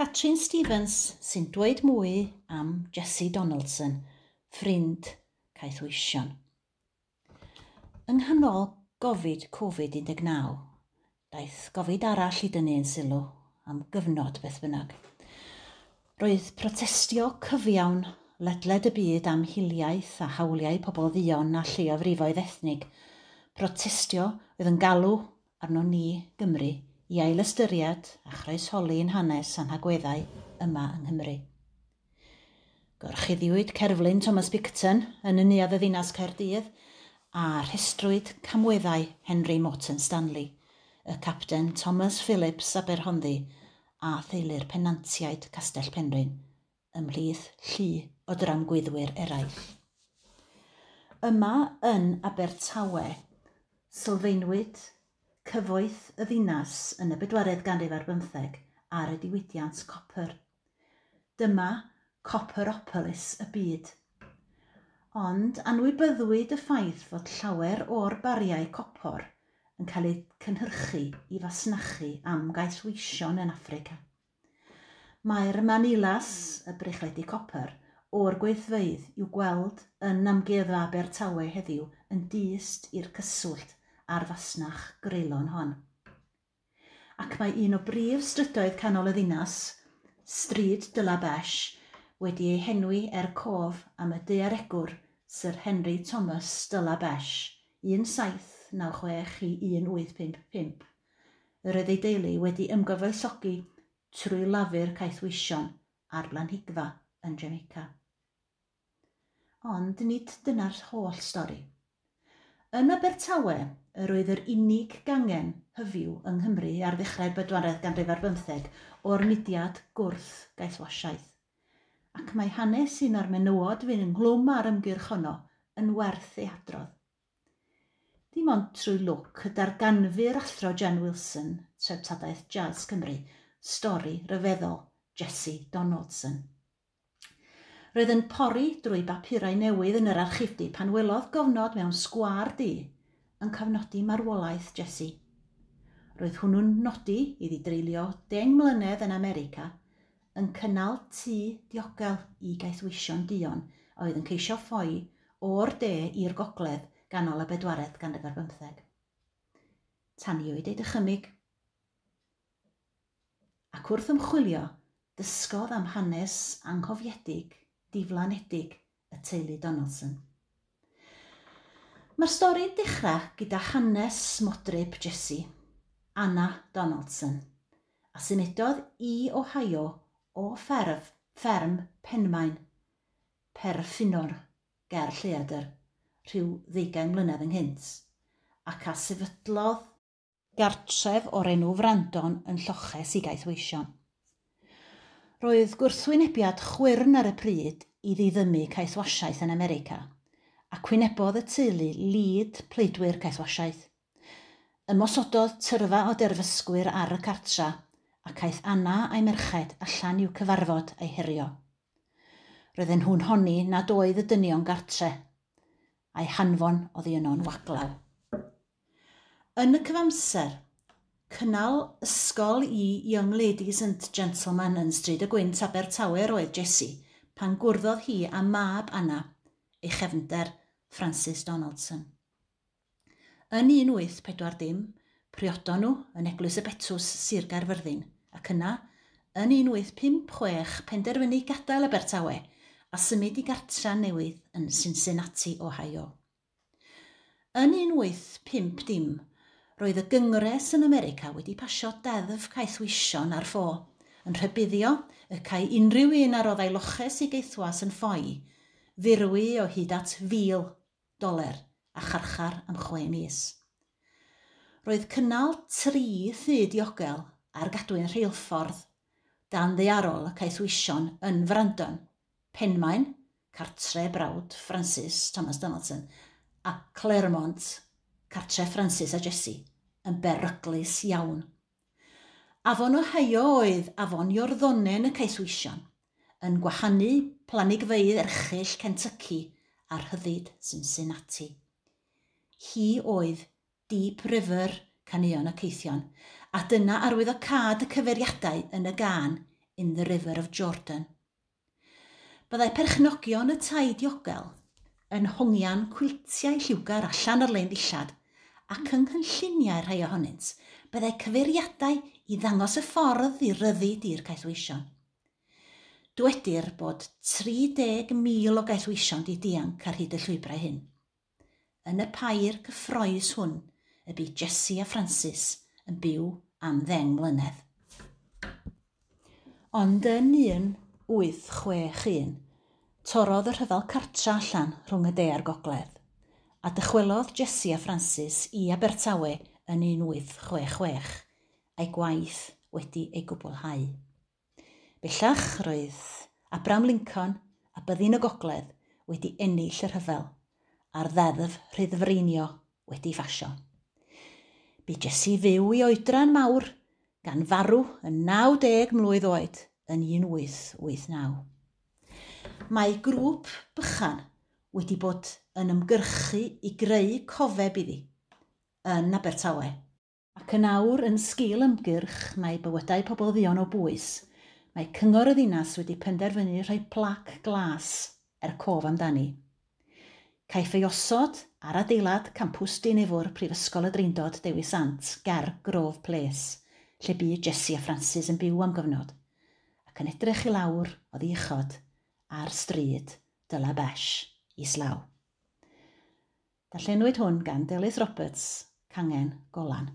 Catrin Stevens sy'n dweud mwy am Jesse Donaldson, ffrind caeth weision. Yng nghanol Covid-Covid-19, daeth gofid arall i dynnu yn sylw am gyfnod beth bynnag. Roedd protestio cyfiawn ledled y byd am hiliaeth a hawliau pobl ddion a lleofrifoedd ethnig. Protestio oedd yn galw arno ni Gymru i ail ystyried a chroesholi yn hanes anhagweddau yma yng Nghymru. Gorchuddiwyd cerflun Thomas Bicton yn y neuad y ddinas Caerdydd a rhestrwyd camweddau Henry Morton Stanley, y capten Thomas Phillips Aberhonddu a theulu'r penantiaid Castell Penrhyn ymhlith llu o dramgwyddwyr eraill. Yma yn Abertawe, sylfaenwyd cyfoeth y ddinas yn y bedwaredd ganrif ar bymtheg ar y diwydiant copr. Dyma Copperopolis y byd. Ond anwybyddwyd y ffaith fod llawer o'r bariau copor yn cael eu cynhyrchu i fasnachu am gaethweision yn Affrica. Mae'r manilas, y brechledu copr, o'r gweithfeidd i'w gweld yn amgueddfa Abertawe heddiw yn dyst i'r cyswllt a'r fasnach greulon hon. Ac mae un o brif strydoedd canol y ddinas, Stryd de la Besh, wedi ei henwi er cof am y dearegwr Sir Henry Thomas de la Besh, 1796 i 1855. Yr oedd ei deulu wedi ymgyfoesogi trwy lafu'r caethwision a'r blanhigfa yn Jamaica. Ond nid dyna'r holl stori. Yn Abertawe, yr oedd yr unig gangen hyfiw yng Nghymru ar ddechrau'r bedwaredd ganrif ar bymtheg o'r mudiad gwrth gaethwasiaeth. Ac mae hanes un o'r menywod fy'n ynglwm ar ymgyrch honno yn werth ei hadrodd. Dim ond trwy lwc y darganfu'r athro Jen Wilson, treftadaeth Jazz Cymru, stori ryfeddol Jesse Donaldson roedd yn pori drwy bapurau newydd yn yr archifdi pan welodd gofnod mewn sgwar di yn cofnodi marwolaeth Jessie. Roedd hwnnw'n nodi iddi dreulio deng mlynedd yn America yn cynnal tŷ diogel i gaethwision dion oedd yn ceisio ffoi o'r de i'r gogledd ganol y bedwaredd gan y bymtheg. Tanio i deud ychymyg. Ac wrth ymchwilio, dysgodd am hanes anghofiedig diflanedig y teulu Donaldson. Mae'r stori'n dechrau gyda hanes modryb Jesse, Anna Donaldson, a symudodd i Ohio o fferf, fferm Penmaen, Perffinor, ger Lleadr, rhyw ddeugain mlynedd ynghynt, ac a sefydlodd gartref o'r enw Frandon yn lloches i gaeth weision. Roedd gwrthwynebiad chwyrn ar y pryd i ddiddymu caethwasiaeth yn America, a cwynebodd y teulu lid pleidwyr caethwasiaeth. Ymosododd tyrfa o derfysgwyr ar y cartra a caeth Anna a'i merched allan i'w cyfarfod ei herio. Roedden nhw'n honni nad oedd y dynion gartre, a'i hanfon oddi yno'n waglaw. Yn y cyfamser, cynnal ysgol i Young Ladies and Gentlemen yn Stryd y Gwynt Abertawe oedd Jessie pan gwrddodd hi a mab Anna, ei chefnder Francis Donaldson. Yn 1840, priodon nhw yn eglwys y Betws Sir Garfyrddin ac yna, yn 1856 penderfynu gadael Abertawe a symud i gartra newydd yn Cincinnati, Ohio. Yn 1850 roedd y gyngres yn America wedi pasio deddf caethwision ar ffo, yn rhybuddio y cae unrhyw un ar oddau loches i geithwas yn ffoi, firwy o hyd at fil doler a charchar am chwe mis. Roedd cynnal tri thŷ diogel ar gadwyn rheilffordd dan ddearol y caethwision yn Frandon, Penmaen, cartre brawd Francis Thomas Donaldson, a Claremont, cartre Francis a Jessie yn beryglus iawn. Afon Ohio oedd afon Iorddonen y Caethwision, yn gwahanu planigfeydd erchill Kentucky a'r hyddid Cincinnati. Hi oedd Deep River Caneuon y Ceithion, a dyna arwyddo cad y cyfeiriadau yn y gan in the River of Jordan. Byddai perchnogion y tai diogel yn hongian cwiltiau lliwgar allan ar lein ddillad ac yng nghynlluniau rhai ohonynt, byddai cyfeiriadau i ddangos y ffordd i ryddu di'r caethweision. Dwedir bod 30,000 o gaethweision di dianc ar hyd y llwybrau hyn. Yn y pair cyffroes hwn y bu Jessie a Francis yn byw am ddeng mlynedd. Ond yn 1861, torodd y rhyfel cartra allan rhwng y de a'r gogledd a dychwelodd Jessie a Francis i Abertawe yn 1866 a'i gwaith wedi ei gwblhau. Bellach roedd Abraham Lincoln a byddin y gogledd wedi ennill y rhyfel a'r ddeddf rhyddfreinio wedi ffasio. Bu Jessie fyw i oedran mawr gan farw yn 90 mlwydd oed yn 1889. Mae grŵp bychan wedi bod yn ymgyrchu i greu cofeb iddi yn Abertawe. Ac yn awr yn sgil ymgyrch mae bywydau pobl ddion o bwys, mae cyngor y ddinas wedi penderfynu rhoi plac glas er cof amdani. Caiff ei osod ar adeilad campws dinefwr Prifysgol y Dreindod Dewi Sant ger Grove Place, lle bu Jessie a Francis yn byw am gyfnod, ac yn edrych i lawr o ddiechod ar stryd Dyla Besh islaw. Darllenwyd hwn gan Delys Roberts, Cangen Golan.